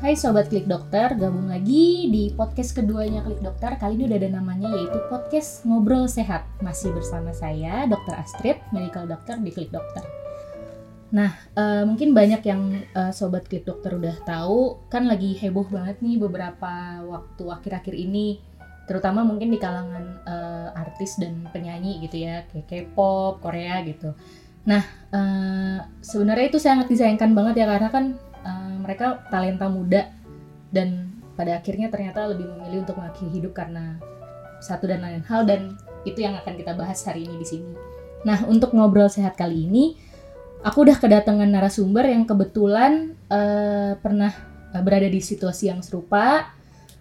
Hai Sobat Klik Dokter, gabung lagi di podcast keduanya Klik Dokter. Kali ini udah ada namanya yaitu Podcast Ngobrol Sehat. Masih bersama saya, Dr. Astrid, Medical Doctor di Klik Dokter. Nah, uh, mungkin banyak yang uh, Sobat Klik Dokter udah tahu. Kan lagi heboh banget nih beberapa waktu akhir-akhir ini. Terutama mungkin di kalangan uh, artis dan penyanyi gitu ya. Kayak K-pop, Korea gitu. Nah, uh, sebenarnya itu sangat disayangkan banget ya Karena kan mereka talenta muda dan pada akhirnya ternyata lebih memilih untuk mengakhiri hidup karena satu dan lain hal dan itu yang akan kita bahas hari ini di sini. Nah, untuk ngobrol sehat kali ini, aku udah kedatangan narasumber yang kebetulan uh, pernah uh, berada di situasi yang serupa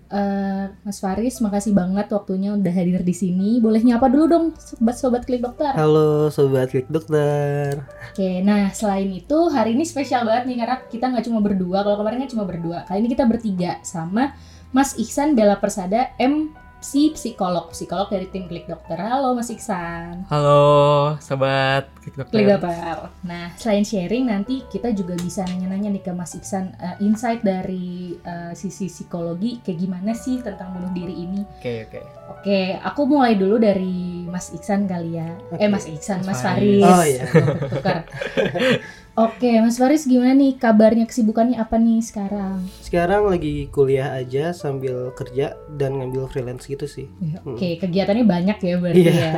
Uh, Mas Faris, makasih banget waktunya udah hadir di sini. Boleh nyapa dulu dong, sobat-sobat klik dokter. Halo, sobat klik dokter. Oke, nah selain itu hari ini spesial banget nih karena kita nggak cuma berdua. Kalau kemarin kan cuma berdua, kali ini kita bertiga sama Mas Ihsan Bella Persada M si psikolog, psikolog dari tim Klik Dokter. Halo Mas Iksan. Halo sobat Klik Dokter. Klik Dokter. Nah, selain sharing nanti kita juga bisa nanya-nanya nih ke Mas Iksan uh, insight dari uh, sisi psikologi kayak gimana sih tentang bunuh diri ini. Oke, okay, oke. Okay. Oke, okay, aku mulai dulu dari Mas Iksan kali ya. Okay. Eh Mas Iksan, Mas, Mas Faris. Oh iya. Oke, Mas Faris gimana nih kabarnya kesibukannya apa nih sekarang? Sekarang lagi kuliah aja sambil kerja dan ngambil freelance gitu sih. Ya, Oke, okay, kegiatannya banyak ya berarti yeah. ya.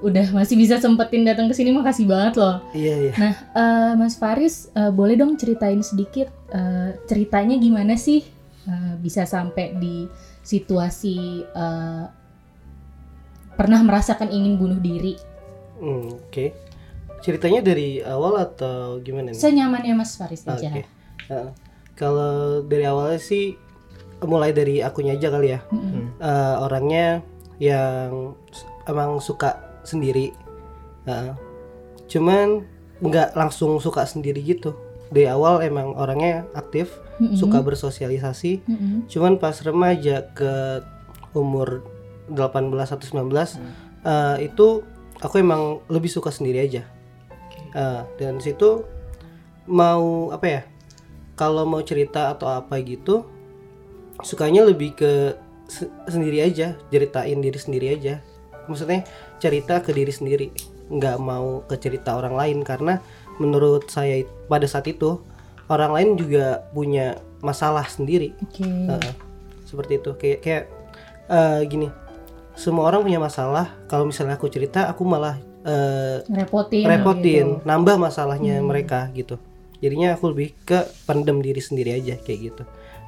Udah masih bisa sempetin datang ke sini makasih banget loh. Iya, iya. Nah, uh, Mas Faris uh, boleh dong ceritain sedikit uh, ceritanya gimana sih uh, bisa sampai di situasi uh, pernah merasakan ingin bunuh diri? Hmm, Oke. Okay ceritanya dari awal atau gimana nih? Senyamannya Mas Faris aja. Okay. Uh, kalau dari awalnya sih mulai dari akunya aja kali ya. Mm -hmm. uh, orangnya yang emang suka sendiri. Uh, cuman nggak langsung suka sendiri gitu. Dari awal emang orangnya aktif, mm -hmm. suka bersosialisasi. Mm -hmm. Cuman pas remaja ke umur 18 atau 19 mm. uh, itu aku emang lebih suka sendiri aja. Uh, dan situ mau apa ya kalau mau cerita atau apa gitu sukanya lebih ke se sendiri aja ceritain diri sendiri aja. Maksudnya cerita ke diri sendiri nggak mau ke cerita orang lain. Karena menurut saya pada saat itu orang lain juga punya masalah sendiri. Okay. uh, seperti itu. Kayak kayak uh, gini semua orang punya masalah. Kalau misalnya aku cerita aku malah uh, repotin repotin gitu. nambah masalahnya hmm. mereka gitu. Jadinya aku lebih ke pendem diri sendiri aja kayak gitu.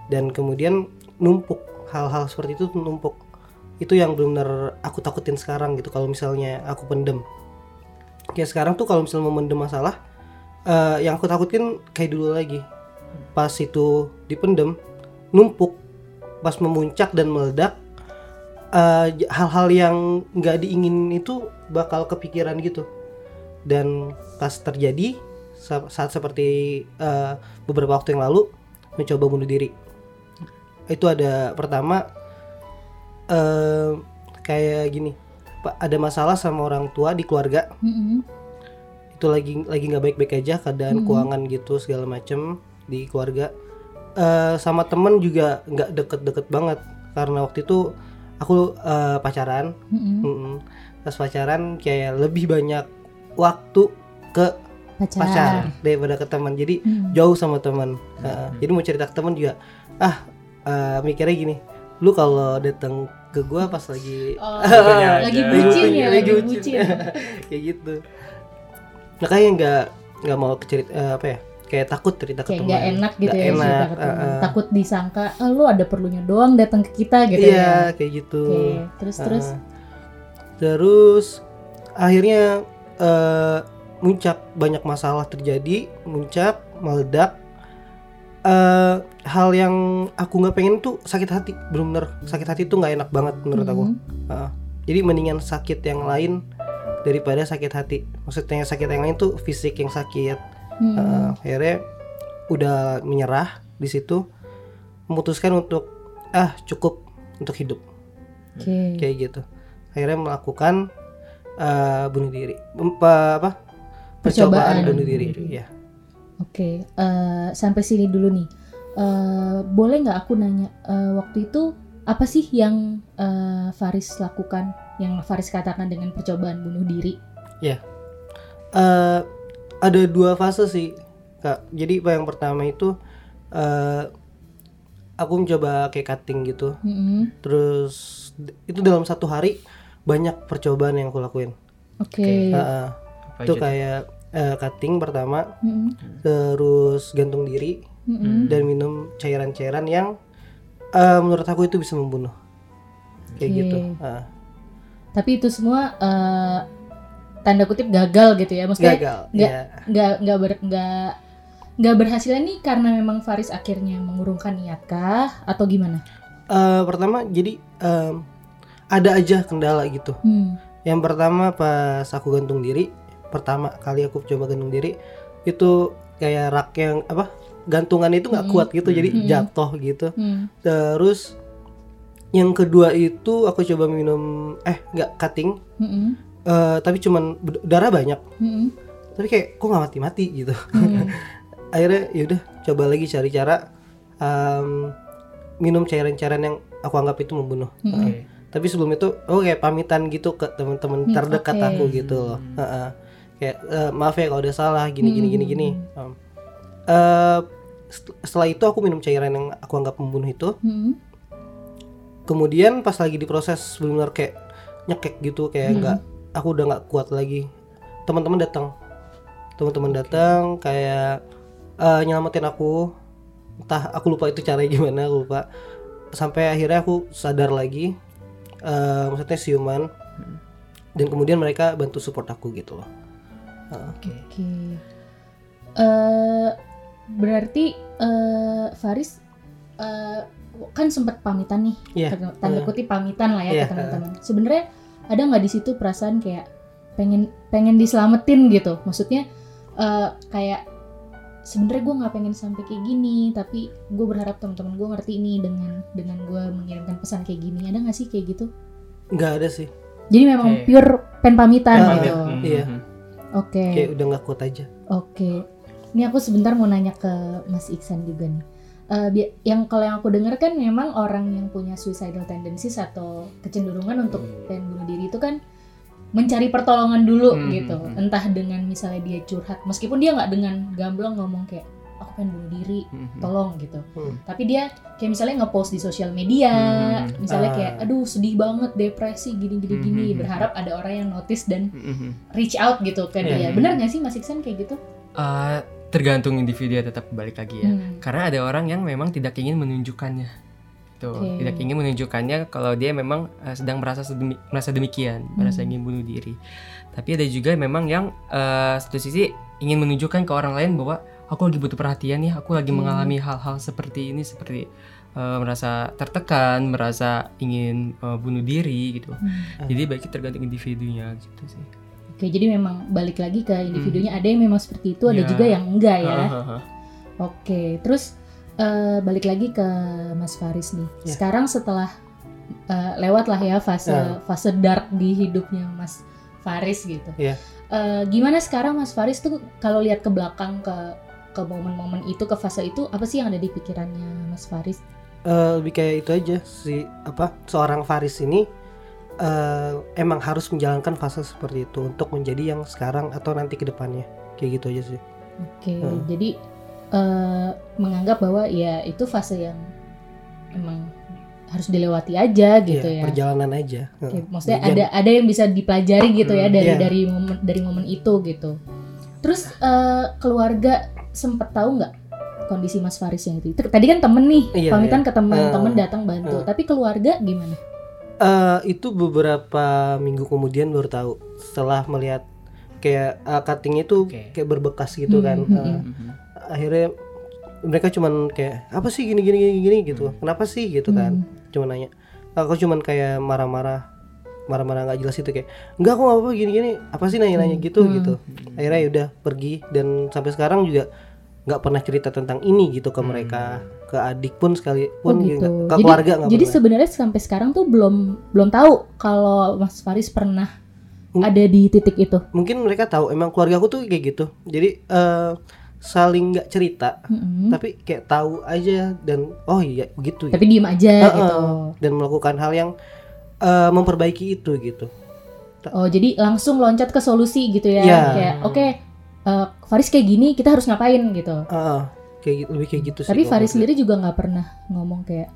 Dan kemudian numpuk. Hal-hal seperti itu numpuk. Itu yang benar aku takutin sekarang gitu. Kalau misalnya aku pendem. Kayak sekarang tuh kalau misalnya mau mendem masalah uh, yang aku takutin kayak dulu lagi. Pas itu dipendem numpuk. Pas memuncak dan meledak hal eh, hal-hal yang nggak diingin itu bakal kepikiran gitu. Dan pas terjadi saat seperti uh, beberapa waktu yang lalu mencoba bunuh diri. Itu ada pertama uh, kayak gini pak ada masalah sama orang tua di keluarga. Mm-hmm. itu lagi lagi nggak baik-baik aja keadaan mm-hmm. keuangan gitu segala macem di keluarga. Uh, sama temen juga nggak deket-deket banget. Karena waktu itu aku uh, pacaran. Mm-hmm. Mm-hmm. pas pacaran kayak lebih banyak waktu ke pacar, pacar daripada ke teman. Jadi mm. jauh sama teman. Uh, mm. jadi mau cerita ke teman juga ah uh, mikirnya gini. Lu kalau datang ke gua pas lagi oh, lagi bucin ya lagi bucin. Kayak gitu. Makanya nggak nggak mau cerita uh, apa ya kayak takut cerita ke teman. gak enak gitu gak ya enak, cerita ke teman. uh, uh. takut disangka ah, lu ada perlunya doang datang ke kita gitu iya, ya. kayak gitu. Okay. terus uh, terus? Terus akhirnya uh, muncak banyak masalah terjadi muncak meledak. Uh, hal yang aku nggak pengen tuh sakit hati benar-benar sakit hati tuh nggak enak banget menurut mm -hmm. aku uh, jadi mendingan sakit yang lain daripada sakit hati. Maksudnya sakit yang lain tuh fisik yang sakit hmm. uh, akhirnya udah menyerah di situ memutuskan untuk ah cukup untuk hidup. Okay. kayak gitu. Akhirnya melakukan uh, bunuh diri. Apa, apa? Percobaan, bunuh diri ya oke okay. uh, eh, sampai sini dulu nih. Eh, boleh nggak aku nanya eh, waktu itu apa sih yang eh, Faris lakukan? Yang Faris katakan dengan percobaan bunuh diri? Eh, ada dua fase sih kak jadi yang pertama itu eh aku mencoba kayak cutting gitu Mm-mm. terus d- itu dalam satu hari banyak percobaan yang aku lakuin oke Heeh. Apa itu aja tuh? kayak eh, cutting pertama Mm-mm. terus gantung diri Mm-mm. dan minum cairan-cairan yang eh, menurut aku itu bisa membunuh kayak Oke. gitu Heeh. tapi itu semua eh, tanda kutip gagal gitu ya maksudnya gagal nggak- ya nggak nggak ber, nggak nggak berhasil nih karena memang Faris akhirnya mengurungkan niat kah atau gimana? Eh, pertama jadi em, ada aja kendala gitu Hmm. Yang pertama pas aku gantung diri, pertama kali aku coba gantung diri itu kayak rak yang apa gantungan itu nggak Mm-mm. kuat gitu, jadi Mm-mm. jatuh gitu. Hmm. Terus yang kedua itu aku coba minum eh nggak cutting, Mm-mm. Eh, tapi cuman darah banyak, Mm-mm. tapi kayak kok nggak mati-mati gitu. Hmm. Akhirnya yaudah coba lagi cari cara em, minum cairan-cairan yang aku anggap itu membunuh. Mm-mm. Oke. tapi sebelum itu oh kayak pamitan gitu ke teman-teman Hmm, terdekat oke. aku gitu loh Heeh. kayak "Eh, maaf ya kalau udah salah gini gini gini Hmm. gini Em, eh, set- setelah itu aku minum cairan yang aku anggap membunuh itu Mm-mm. kemudian pas lagi diproses benar kayak nyekek gitu kayak Hmm. Aku udah nggak kuat lagi. Teman-teman datang. Teman-teman datang kayak eh, nyelamatin aku. Entah aku lupa itu caranya gimana aku lupa. Sampai akhirnya aku sadar lagi eh, maksudnya siuman. Dan kemudian mereka bantu support aku gitu loh. Oke. Oke. Eh, berarti eh, Faris eh, kan sempat pamitan nih, Iya. tanda- kutip pamitan lah ya ke teman-teman. Sebenarnya ada nggak di situ perasaan kayak pengen pengen diselamatin gitu? Maksudnya eh, kayak sebenarnya gue nggak pengen sampai kayak gini, tapi gue berharap teman-teman gue ngerti ini dengan dengan gue mengirimkan pesan kayak gini. Ada nggak sih kayak gitu? nggak ada sih Jadi memang Oke. pure pen pamitan gitu. Hmm, Iya. hmm. Oke. kayak udah nggak kuat aja Oke, ini aku sebentar mau nanya ke Mas Iksan juga nih. Eh, bi- yang kalau yang aku dengar kan memang orang yang punya suicidal tendencies atau kecenderungan untuk pengen bunuh diri itu kan mencari pertolongan dulu Hmm, gitu. hmm, hmm. Entah dengan misalnya dia curhat, meskipun dia nggak dengan gamblang ngomong kayak aku pengen bunuh diri, Hmm, hmm. tolong gitu. Hmm. Tapi dia kayak misalnya ngepost di sosial media, Hmm, misalnya Ah. kayak aduh sedih banget, depresi gini gini gini, Hmm, hmm, berharap ada orang yang notice dan Hmm, hmm. reach out gitu ke Iya. dia. Benar nggak sih Mas Iksan kayak gitu? Eh, tergantung individu ya tetap balik lagi ya. Hmm. Karena ada orang yang memang tidak ingin menunjukkannya. Tuh, Oke. tidak ingin menunjukkannya kalau dia memang eh, sedang merasa sedemi- merasa demikian, merasa Hmm. ingin bunuh diri. Tapi ada juga memang yang eh, satu sisi ingin menunjukkan ke orang lain bahwa aku lagi butuh perhatian nih, aku lagi Hmm. mengalami hal-hal seperti ini seperti eh, merasa tertekan, merasa ingin eh, bunuh diri gitu. Hmm. Jadi baiknya tergantung individunya gitu sih. Oke, jadi memang balik lagi ke individunya. Ada yang memang seperti itu, ada Ya. juga yang enggak ya. Hahaha. Oke, terus eh, balik lagi ke Mas Faris nih. Ya. Sekarang setelah eh, lewat lah ya fase Ya. fase dark di hidupnya Mas Faris gitu. Ya. Eh, gimana sekarang Mas Faris tuh kalau lihat ke belakang ke ke momen-momen itu ke fase itu apa sih yang ada di pikirannya Mas Faris? Eh, lebih kayak itu aja si apa seorang Faris ini eh, emang harus menjalankan fase seperti itu untuk menjadi yang sekarang atau nanti ke depannya kayak gitu aja sih Oke, Hmm. jadi eh, menganggap bahwa ya itu fase yang emang harus dilewati aja gitu Iya, ya. perjalanan aja Heeh. maksudnya ada ada yang bisa dipelajari gitu ya Hmm, dari iya. dari momen dari momen itu gitu. Terus eh, keluarga sempet tahu nggak kondisi Mas Faris yang itu? Tadi kan temen nih, Iya, pamitan iya. ke temen, Eh, temen datang bantu. eh. Tapi keluarga gimana? Eh, itu beberapa minggu kemudian baru tahu. Setelah melihat kayak uh, cutting itu Oke. kayak berbekas gitu Hmm, kan. hmm, Eh, hmm. Akhirnya mereka cuman kayak apa sih gini gini gini gini? gitu. Kenapa sih? gitu kan. Hmm. cuma nanya. Aku cuman kayak marah-marah marah-marah nggak jelas itu kayak enggak aku nggak apa-apa gini-gini apa sih nanya-nanya Hmm. gitu Hmm. gitu. Akhirnya yaudah pergi. Dan sampai sekarang juga nggak pernah cerita tentang ini gitu ke Hmm. mereka ke adik pun sekali Oh pun gitu. ke Jadi- keluarga nggak Jadi sebenarnya sampai sekarang tuh belum belum tahu kalau Mas Faris pernah Hmm. ada di titik itu. mungkin mereka tahu emang keluarga aku tuh kayak gitu jadi eh, saling nggak cerita Mm-mm. tapi kayak tahu aja dan oh iya begitu Tapi diem aja Heeh. gitu. dan melakukan hal yang eh, memperbaiki itu gitu Oh jadi langsung loncat ke solusi gitu ya. Iya. Kayak oke eh, Faris kayak gini kita harus ngapain gitu. Heeh, kayak gitu lebih kayak gitu sih Tapi Faris sendiri juga nggak pernah ngomong kayak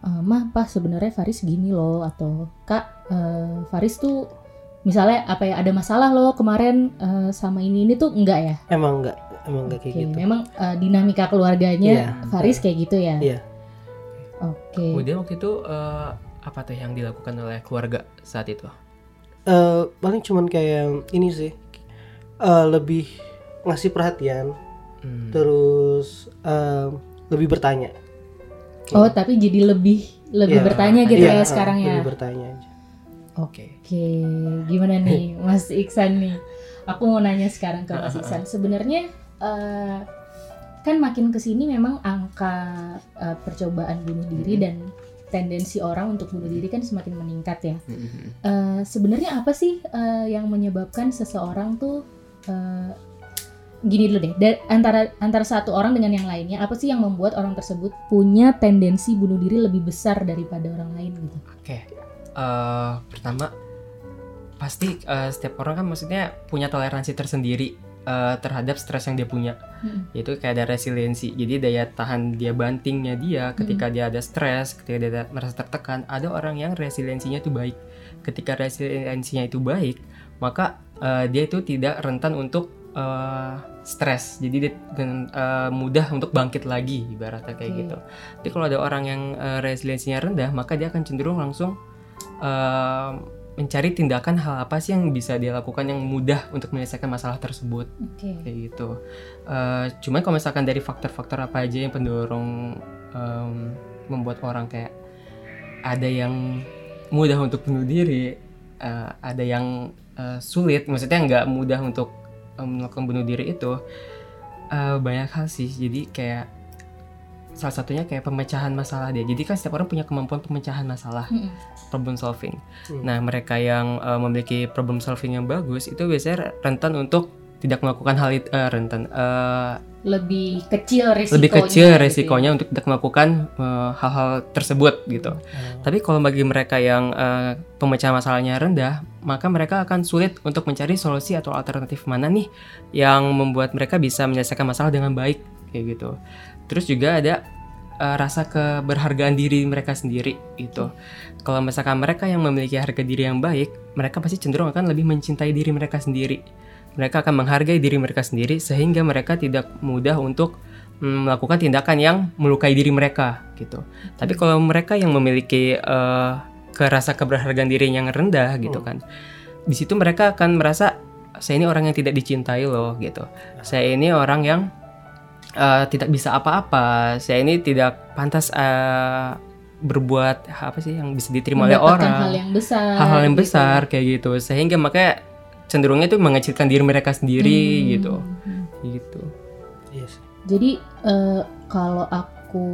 "Eh, mah pas sebenarnya Faris gini loh atau kak eh, Faris tuh misalnya apa ya ada masalah loh kemarin eh, sama ini ini tuh enggak ya? emang enggak emang enggak kayak Oke, gitu memang eh, dinamika keluarganya Iya. Faris kayak gitu ya? Iya. Oke. Kemudian waktu itu eh, apa tuh yang dilakukan oleh keluarga saat itu? Eh, paling cuman kayak ini sih eh, lebih ngasih perhatian Hmm. terus eh, lebih bertanya Oh tapi jadi lebih lebih Iya, bertanya gitu Iya, ya eh, sekarang ya? lebih bertanya aja Oke. Oke, gimana nih Mas Iksan nih? Aku mau nanya sekarang ke Mas Iksan. Sebenarnya eh, kan makin ke sini memang angka eh, percobaan bunuh diri dan tendensi orang untuk bunuh diri kan semakin meningkat ya. Mhm. Eh, Sebenarnya apa sih eh, yang menyebabkan seseorang tuh eh, gini dulu deh, da- antara antara satu orang dengan yang lainnya, apa sih yang membuat orang tersebut punya tendensi bunuh diri lebih besar daripada orang lain gitu? Oke. Eh, pertama pasti eh, setiap orang kan maksudnya punya toleransi tersendiri eh, terhadap stres yang dia punya. Mm-mm. Yaitu kayak ada resiliensi. Jadi daya tahan dia bantingnya dia ketika dia ada stres, ketika dia ada- merasa tertekan, ada orang yang resiliensinya itu baik. Ketika resiliensinya itu baik, maka eh, dia itu tidak rentan untuk eh, stres. Jadi dia eh, mudah untuk bangkit lagi ibaratnya kayak Oke. gitu. Tapi kalau ada orang yang eh, resiliensinya rendah, maka dia akan cenderung langsung eh, mencari tindakan hal apa sih yang bisa dia lakukan yang mudah untuk menyelesaikan masalah tersebut Oke. kayak gitu. Eh cuman kalau misalkan dari faktor-faktor apa aja yang pendorong em, membuat orang kayak ada yang mudah untuk bunuh diri, eh, ada yang eh, sulit, maksudnya nggak mudah untuk melakukan bunuh diri itu eh, banyak hal sih. Jadi kayak salah satunya kayak pemecahan masalah dia. Jadi kan setiap orang punya kemampuan pemecahan masalah, Mm-mm. problem solving. Hmm. Nah, mereka yang eh, memiliki problem solving yang bagus itu biasanya rentan untuk tidak melakukan hal itu eh, rentan eh, lebih kecil resikonya. lebih kecil gitu ya. resikonya untuk tidak melakukan eh, hal-hal tersebut gitu. Tapi kalau bagi mereka yang eh, pemecahan masalahnya rendah, maka mereka akan sulit untuk mencari solusi atau alternatif mana nih yang membuat mereka bisa menyelesaikan masalah dengan baik kayak gitu. Terus juga ada eh, rasa keberhargaan diri mereka sendiri gitu. Kalau misalkan mereka yang memiliki harga diri yang baik, mereka pasti cenderung akan lebih mencintai diri mereka sendiri. Mereka akan menghargai diri mereka sendiri sehingga mereka tidak mudah untuk mm, melakukan tindakan yang melukai diri mereka gitu. Tapi kalau mereka yang memiliki eh, kerasa keberhargaan diri yang rendah gitu kan, di situ mereka akan merasa saya ini orang yang tidak dicintai loh gitu. Saya ini orang yang eh, tidak bisa apa-apa. Saya ini tidak pantas eh, berbuat apa sih yang bisa diterima oleh orang hal yang besar. hal-hal yang gitu. besar kayak gitu sehingga makanya cenderungnya itu mengecilkan diri mereka sendiri Hmm. gitu Hmm. gitu Iya sih. Jadi eh, kalau aku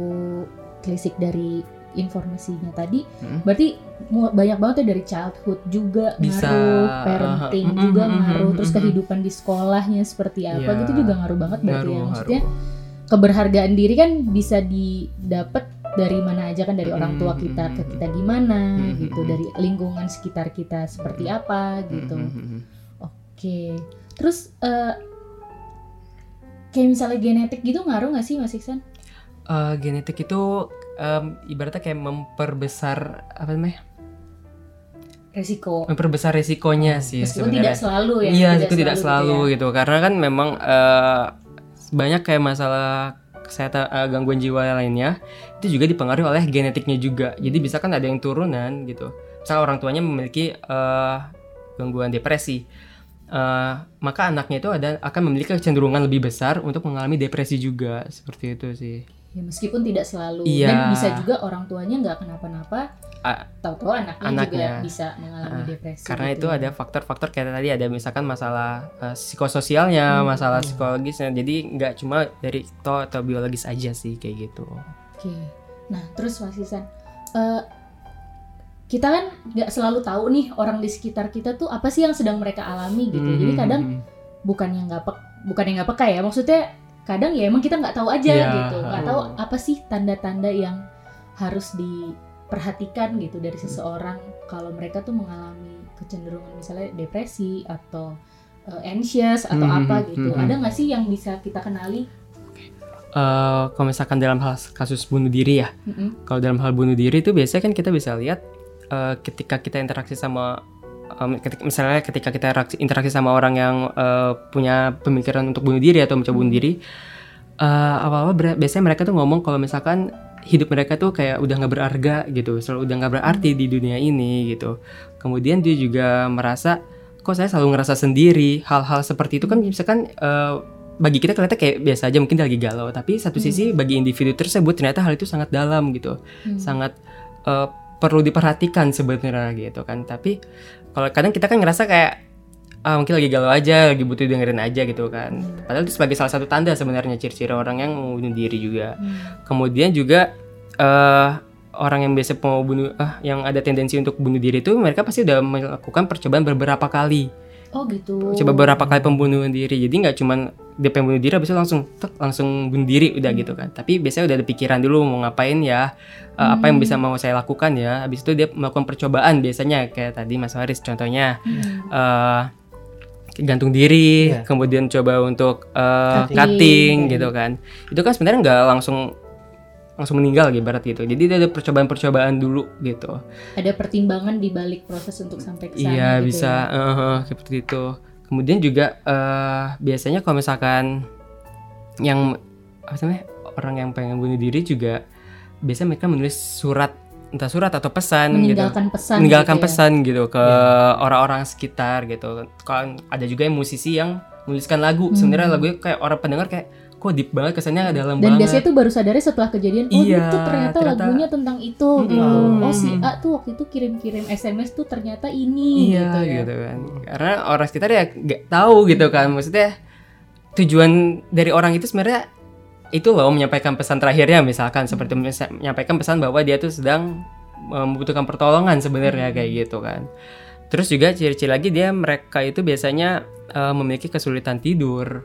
telisik dari informasinya tadi, Hmm. berarti banyak banget ya dari childhood juga Bisa, ngaruh, parenting uh, juga mm, mm, ngaruh, mm, terus mm, kehidupan di sekolahnya seperti apa Iya. gitu juga ngaruh banget berarti ya. Ngaruh, Maksudnya ngaruh. keberhargaan diri kan bisa didapat dari mana aja kan dari orang tua kita ke kita gimana gitu, dari lingkungan sekitar kita seperti apa gitu. Oke, terus eh, kayak misalnya genetik gitu ngaruh nggak sih Mas Iksan? Eh, genetik itu em, ibaratnya kayak memperbesar apa namanya? Resiko. memperbesar resikonya sih Meskipun sebenarnya. tidak selalu ya. iya itu tidak selalu gitu gitu, karena kan memang eh, banyak kayak masalah kesehatan eh, gangguan jiwa lainnya itu juga dipengaruhi oleh genetiknya juga. Jadi bisa kan ada yang turunan gitu. Misal orang tuanya memiliki eh, gangguan depresi eh, maka anaknya itu ada akan memiliki kecenderungan lebih besar untuk mengalami depresi juga seperti itu sih ya. Meskipun tidak selalu. Iya. Dan bisa juga orang tuanya nggak kenapa-napa. Ah, Tahu-tahu anaknya, anaknya. juga bisa mengalami Ah, depresi. karena gitu itu ya. ada faktor-faktor kayak tadi ada misalkan masalah eh, psikososialnya, Hmm. masalah psikologisnya. Jadi nggak cuma dari to atau biologis aja sih kayak gitu. Oke. Nah, terus Mas Isan, eh, kita kan nggak selalu tahu nih orang di sekitar kita tuh apa sih yang sedang mereka alami gitu. Jadi Hmm, kadang hmm, bukan yang nggak pek, bukan yang nggak peka ya. Maksudnya kadang ya emang kita nggak tahu aja Iya. gitu nggak tahu apa sih tanda-tanda yang harus diperhatikan gitu dari seseorang kalau mereka tuh mengalami kecenderungan misalnya depresi atau uh, anxious atau Mhm, apa gitu mhm. ada nggak sih yang bisa kita kenali Eh, kalau misalkan dalam hal kasus bunuh diri ya, Mm-mm. kalau dalam hal bunuh diri itu biasanya kan kita bisa lihat eh, ketika kita interaksi sama em, ketika, misalnya ketika kita interaksi, interaksi sama orang yang eh, punya pemikiran untuk bunuh diri atau mencoba bunuh diri, eh, awal-awal ber- biasanya mereka tuh ngomong kalau misalkan hidup mereka tuh kayak udah nggak berharga gitu, selalu udah nggak berarti di dunia ini gitu. Kemudian dia juga merasa kok saya selalu ngerasa sendiri. Hal-hal seperti itu kan misalkan eh, bagi kita kelihatan kayak biasa aja mungkin dia lagi galau, tapi satu sisi bagi individu tersebut ternyata hal itu sangat dalam gitu Hmm. sangat eh, perlu diperhatikan sebenarnya gitu kan. Tapi kalau kadang kita kan ngerasa kayak ah mungkin lagi galau aja lagi butuh dengerin aja gitu kan. Padahal itu sebagai salah satu tanda sebenarnya ciri-ciri orang yang mau bunuh diri juga. Hmm. kemudian juga eh orang yang biasa mau bunuh ah yang ada tendensi untuk bunuh diri itu mereka pasti udah melakukan percobaan beberapa kali oh gitu. Coba beberapa kali pembunuhan diri. Jadi nggak cuman dia pengen bunuh diri habis itu langsung tek, langsung bunuh diri udah gitu kan. Tapi biasanya udah ada pikiran dulu mau ngapain ya eh, apa yang bisa mau saya lakukan ya. Habis itu dia melakukan percobaan biasanya kayak tadi Mas Waris contohnya. Hmm. eh gantung diri Iya. kemudian coba untuk eh, Cutting. cutting gitu kan. Itu kan sebenarnya nggak langsung langsung meninggal gitu barat gitu jadi ada percobaan-percobaan dulu gitu ada pertimbangan di balik proses untuk sampai ke sana Iya gitu bisa ya. eh, seperti itu. Kemudian juga eh, biasanya kalau misalkan yang apa namanya orang yang pengen bunuh diri juga biasanya mereka menulis surat entah surat atau pesan gitu. meninggalkan pesan Meninggalkan gitu ya. pesan gitu ke Iya. orang-orang sekitar gitu. Kalau ada juga yang musisi yang menuliskan lagu. Hmm. Sebenarnya lagunya kayak orang pendengar kayak kok deep banget kesannya dalam dan banget. biasanya tuh baru sadarnya setelah kejadian oh Iya, itu ternyata, ternyata- lagunya tentang itu Mm-mm. gitu oh si A tuh waktu itu kirim-kirim SMS tuh ternyata ini iya gitu ya. gitu kan. Karena orang sekitar ya nggak tahu gitu kan. Maksudnya tujuan dari orang itu sebenarnya itu loh menyampaikan pesan terakhirnya. Misalkan seperti menya- menyampaikan pesan bahwa dia tuh sedang membutuhkan pertolongan sebenarnya kayak gitu kan. Terus juga ciri-ciri lagi dia mereka itu biasanya eh, memiliki kesulitan tidur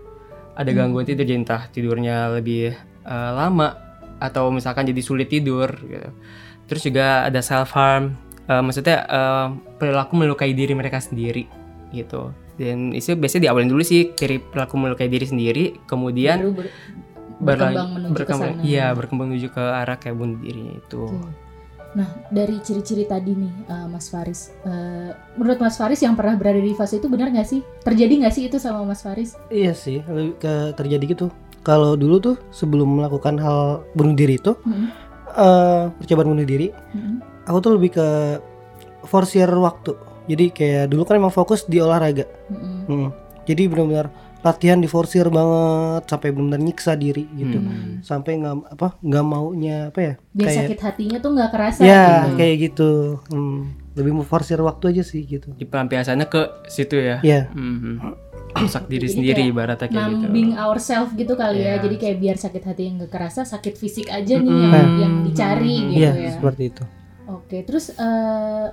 ada gangguan tidur jadi entah tidurnya lebih eh, lama atau misalkan jadi sulit tidur gitu. Terus juga ada self harm Eh, maksudnya eh, perilaku melukai diri mereka sendiri gitu. Dan itu biasanya diawalin dulu sih dari perilaku melukai diri sendiri kemudian baru ber- berlan- berkembang menuju ke berkembang- sana. iya berkembang menuju ke arah kayak bunuh dirinya itu. Oke. Nah, dari ciri-ciri tadi nih, eh, Mas Faris, eh, menurut Mas Faris yang pernah berada di fase itu benar nggak sih? Terjadi nggak sih itu sama Mas Faris? Iya sih, ke terjadi gitu. Kalau dulu tuh sebelum melakukan hal bunuh diri itu, Mm-mm. eh percobaan bunuh diri, Mm-mm. aku tuh lebih ke forsir waktu. Jadi kayak dulu kan emang fokus di olahraga. Mm-mm. Hmm. Jadi benar-benar latihan diforsir banget sampai benar-benar nyiksa diri gitu. Hmm. Sampai nggak apa nggak maunya apa ya? Biar kayak sakit hatinya tuh nggak kerasa. ya gitu. kayak gitu. Hmm. Lebih mau forsir waktu aja sih gitu. di pelampiasannya ke situ ya Ya. Mhm. rusak diri Jadi sendiri kayak ibaratnya kayak gitu numbing ourselves gitu kali ya. Iya. Jadi kayak biar sakit hati yang nggak kerasa, sakit fisik aja nih Mm-mm. yang, yang dicari Mm-mm. gitu Iya, ya. seperti itu. Oke, terus eh,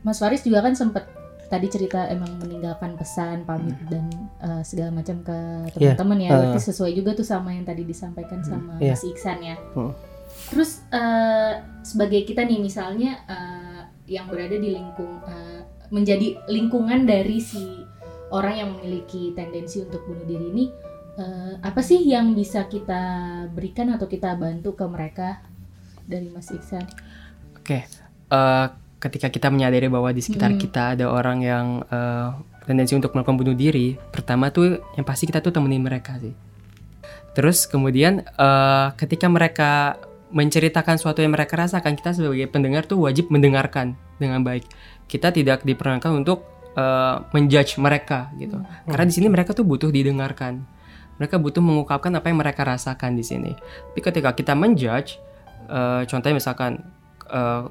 Mas Faris juga kan sempet tadi cerita emang meninggalkan pesan pamit dan eh, segala macam ke Iya, teman-teman ya. eh. Berarti sesuai juga tuh sama yang tadi disampaikan sama Iya. Mas Iksan ya. Hmm. Terus eh, sebagai kita nih misalnya eh, yang berada di lingkung eh, menjadi lingkungan dari si orang yang memiliki tendensi untuk bunuh diri ini eh, apa sih yang bisa kita berikan atau kita bantu ke mereka dari Mas Iksan? Oke, eh, ketika kita menyadari bahwa di sekitar Mm. kita ada orang yang eh, tendensi untuk melakukan bunuh diri, pertama tuh yang pasti kita tuh temenin mereka sih. Terus kemudian eh, ketika mereka menceritakan sesuatu yang mereka rasakan, kita sebagai pendengar tuh wajib mendengarkan dengan baik. Kita tidak diperkenankan untuk eh, menjudge mereka gitu. Karena di sini mereka tuh butuh didengarkan. Mereka butuh mengungkapkan apa yang mereka rasakan di sini. Tapi ketika kita menjudge, eh, contohnya misalkan eh,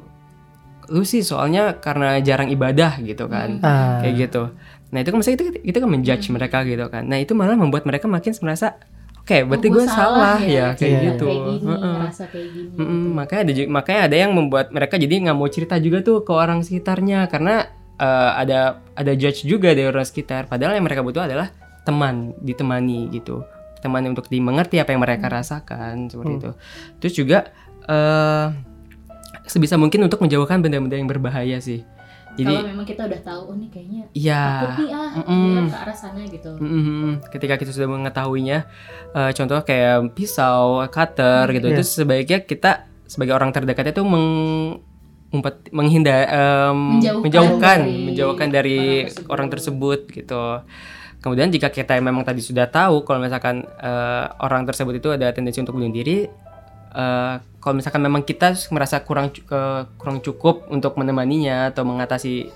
lu sih soalnya karena jarang ibadah gitu kan Ah. kayak gitu nah itu kan maksudnya itu, itu kan menjudge Hmm. mereka gitu kan nah itu malah membuat mereka makin merasa oke berarti Oh, gue gua salah, ya, kayak Iya. gitu Kayak gini, Heeh. ngerasa kayak gini. Gitu. makanya ada makanya ada yang membuat mereka jadi nggak mau cerita juga tuh ke orang sekitarnya karena eh, ada ada judge juga dari orang sekitar padahal yang mereka butuh adalah teman ditemani gitu teman untuk dimengerti apa yang mereka Hmm. rasakan seperti Hmm. itu. Terus juga eh sebisa mungkin untuk menjauhkan benda-benda yang berbahaya sih. Jadi Kalau memang kita udah tahu, oh nih kayaknya ya takut nih ah, dia ke arah sana gitu. Mm-mm. ketika kita sudah mengetahuinya, eh, contoh kayak pisau, cutter gitu, Iya. itu sebaiknya kita sebagai orang terdekat itu meng umpet- menghindar em, Menjauhkan menjauhkan dari menjauhkan dari orang tersebut. orang tersebut gitu. Kemudian jika kita memang tadi sudah tahu kalau misalkan eh, orang tersebut itu ada tendensi untuk bunuh diri, eh, kalau misalkan memang kita merasa kurang ke- kurang cukup untuk menemaninya atau mengatasi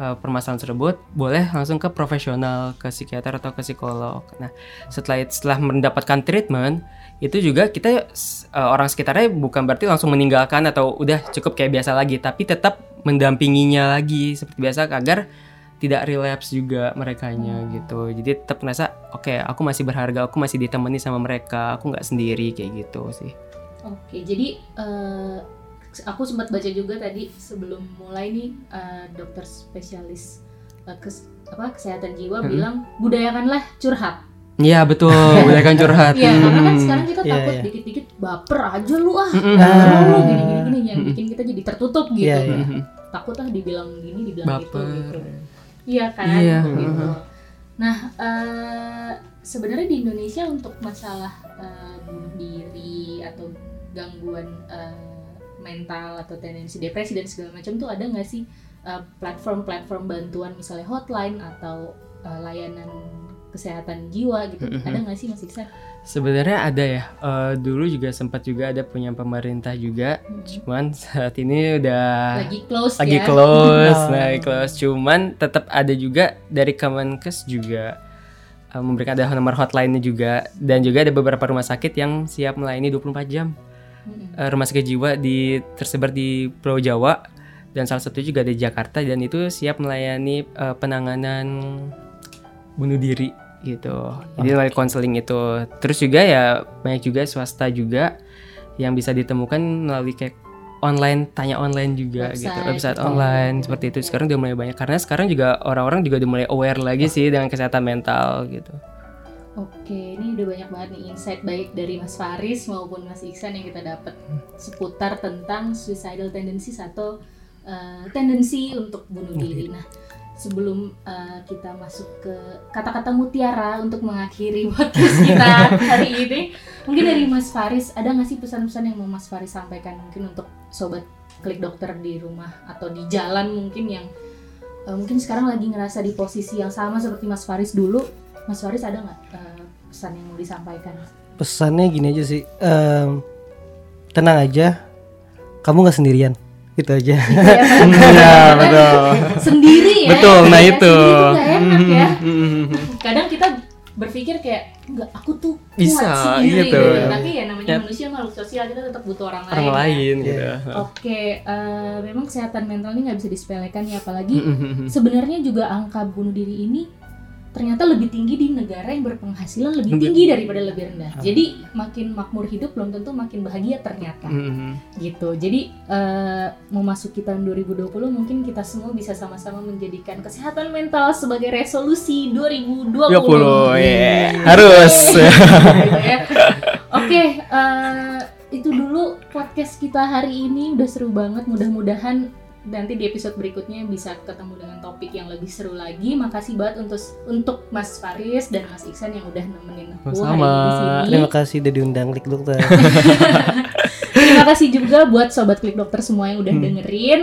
eh, permasalahan tersebut, boleh langsung ke profesional, ke psikiater atau ke psikolog. Nah, setelah setelah mendapatkan treatment, itu juga kita eh, orang sekitarnya bukan berarti langsung meninggalkan atau udah cukup kayak biasa lagi, tapi tetap mendampinginya lagi seperti biasa agar tidak relapse juga merekanya gitu. Jadi tetap merasa oke, aku masih berharga, aku masih ditemani sama mereka, aku nggak sendiri kayak gitu sih. Oke, jadi eh, aku sempat baca juga tadi sebelum mulai nih eh, dokter spesialis eh, kes- apa kesehatan jiwa Mm-mm. bilang budayakanlah curhat. Iya betul, boleh kan curhat. Iya, karena kan Hmm. sekarang kita Iya, takut iya. dikit-dikit baper aja lu ah. Baper lu Ah. gini-gini gini yang Mm-mm. bikin kita jadi tertutup gitu. Iya, iya. Mm-mm. Takut ah dibilang gini, dibilang gitu Baper. gitu. Iya kan? Iya. Gitu. Nah, eh, sebenarnya di Indonesia untuk masalah eh, bunuh diri atau gangguan eh, mental atau tendensi depresi dan segala macam tuh ada nggak sih eh, platform-platform bantuan misalnya hotline atau eh, layanan kesehatan jiwa gitu? Mhm. Ada nggak sih Mas Iksan? Sebenarnya ada ya. Eh, dulu juga sempat juga ada punya pemerintah juga. Mhm. Cuman saat ini udah Lagi close lagi ya? close, Oh. lagi close. Cuman tetap ada juga dari Kemenkes juga memberikan ada nomor hotline-nya juga dan juga ada beberapa rumah sakit yang siap melayani 24 jam. Eh, rumah sakit jiwa di tersebar di Pulau Jawa dan salah satu juga di Jakarta dan itu siap melayani eh, penanganan bunuh diri gitu. Jadi melalui konseling itu. Terus juga ya banyak juga swasta juga yang bisa ditemukan melalui kayak online tanya online juga gitu Website. website Oh. online seperti itu sekarang udah mulai banyak karena sekarang juga orang-orang juga udah mulai aware lagi sih dengan kesehatan mental gitu Oke, ini udah banyak banget nih insight baik dari Mas Faris maupun Mas Iksan yang kita dapat seputar tentang suicidal tendencies atau uh, tendensi untuk bunuh diri. Nah, sebelum uh, kita masuk ke kata-kata mutiara untuk mengakhiri podcast kita hari ini, mungkin dari Mas Faris ada nggak sih pesan-pesan yang mau Mas Faris sampaikan mungkin untuk sobat klik dokter di rumah atau di jalan mungkin yang uh, mungkin sekarang lagi ngerasa di posisi yang sama seperti Mas Faris dulu Mas Faris ada nggak eh, pesan yang mau disampaikan? pesannya gini aja sih em, tenang aja kamu nggak sendirian gitu aja Iya betul Sendiri ya. betul nah Ya, itu Sendiri enak ya. Mhm. Kadang kita berpikir kayak enggak aku tuh kuat Bisa, sendiri gitu. Tapi ya namanya Ya. manusia makhluk sosial kita tetap butuh orang, orang lain. ya. lain Iya. gitu Oke, eh, memang kesehatan mental ini nggak bisa disepelekan ya apalagi Mhm. sebenarnya juga angka bunuh diri ini ternyata lebih tinggi di negara yang berpenghasilan lebih tinggi daripada lebih rendah. Ah. Jadi makin makmur hidup belum tentu makin bahagia ternyata. Mhm. gitu jadi eh, memasuki tahun 2020 mungkin kita semua bisa sama-sama menjadikan kesehatan mental sebagai resolusi 2020 20 ya harus Gitu ya. oke eh, itu dulu podcast kita hari ini udah seru banget mudah-mudahan nanti di episode berikutnya bisa ketemu dengan topik yang lebih seru lagi makasih banget untuk untuk Mas Faris dan Mas Iksan yang udah nemenin aku hari Sama-sama. ini di sini terima kasih udah diundang klik dokter Terima kasih juga buat sobat klik dokter semua yang udah Hmm. dengerin.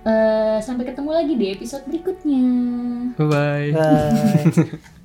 Eh, sampai ketemu lagi di episode berikutnya. bye bye Bye.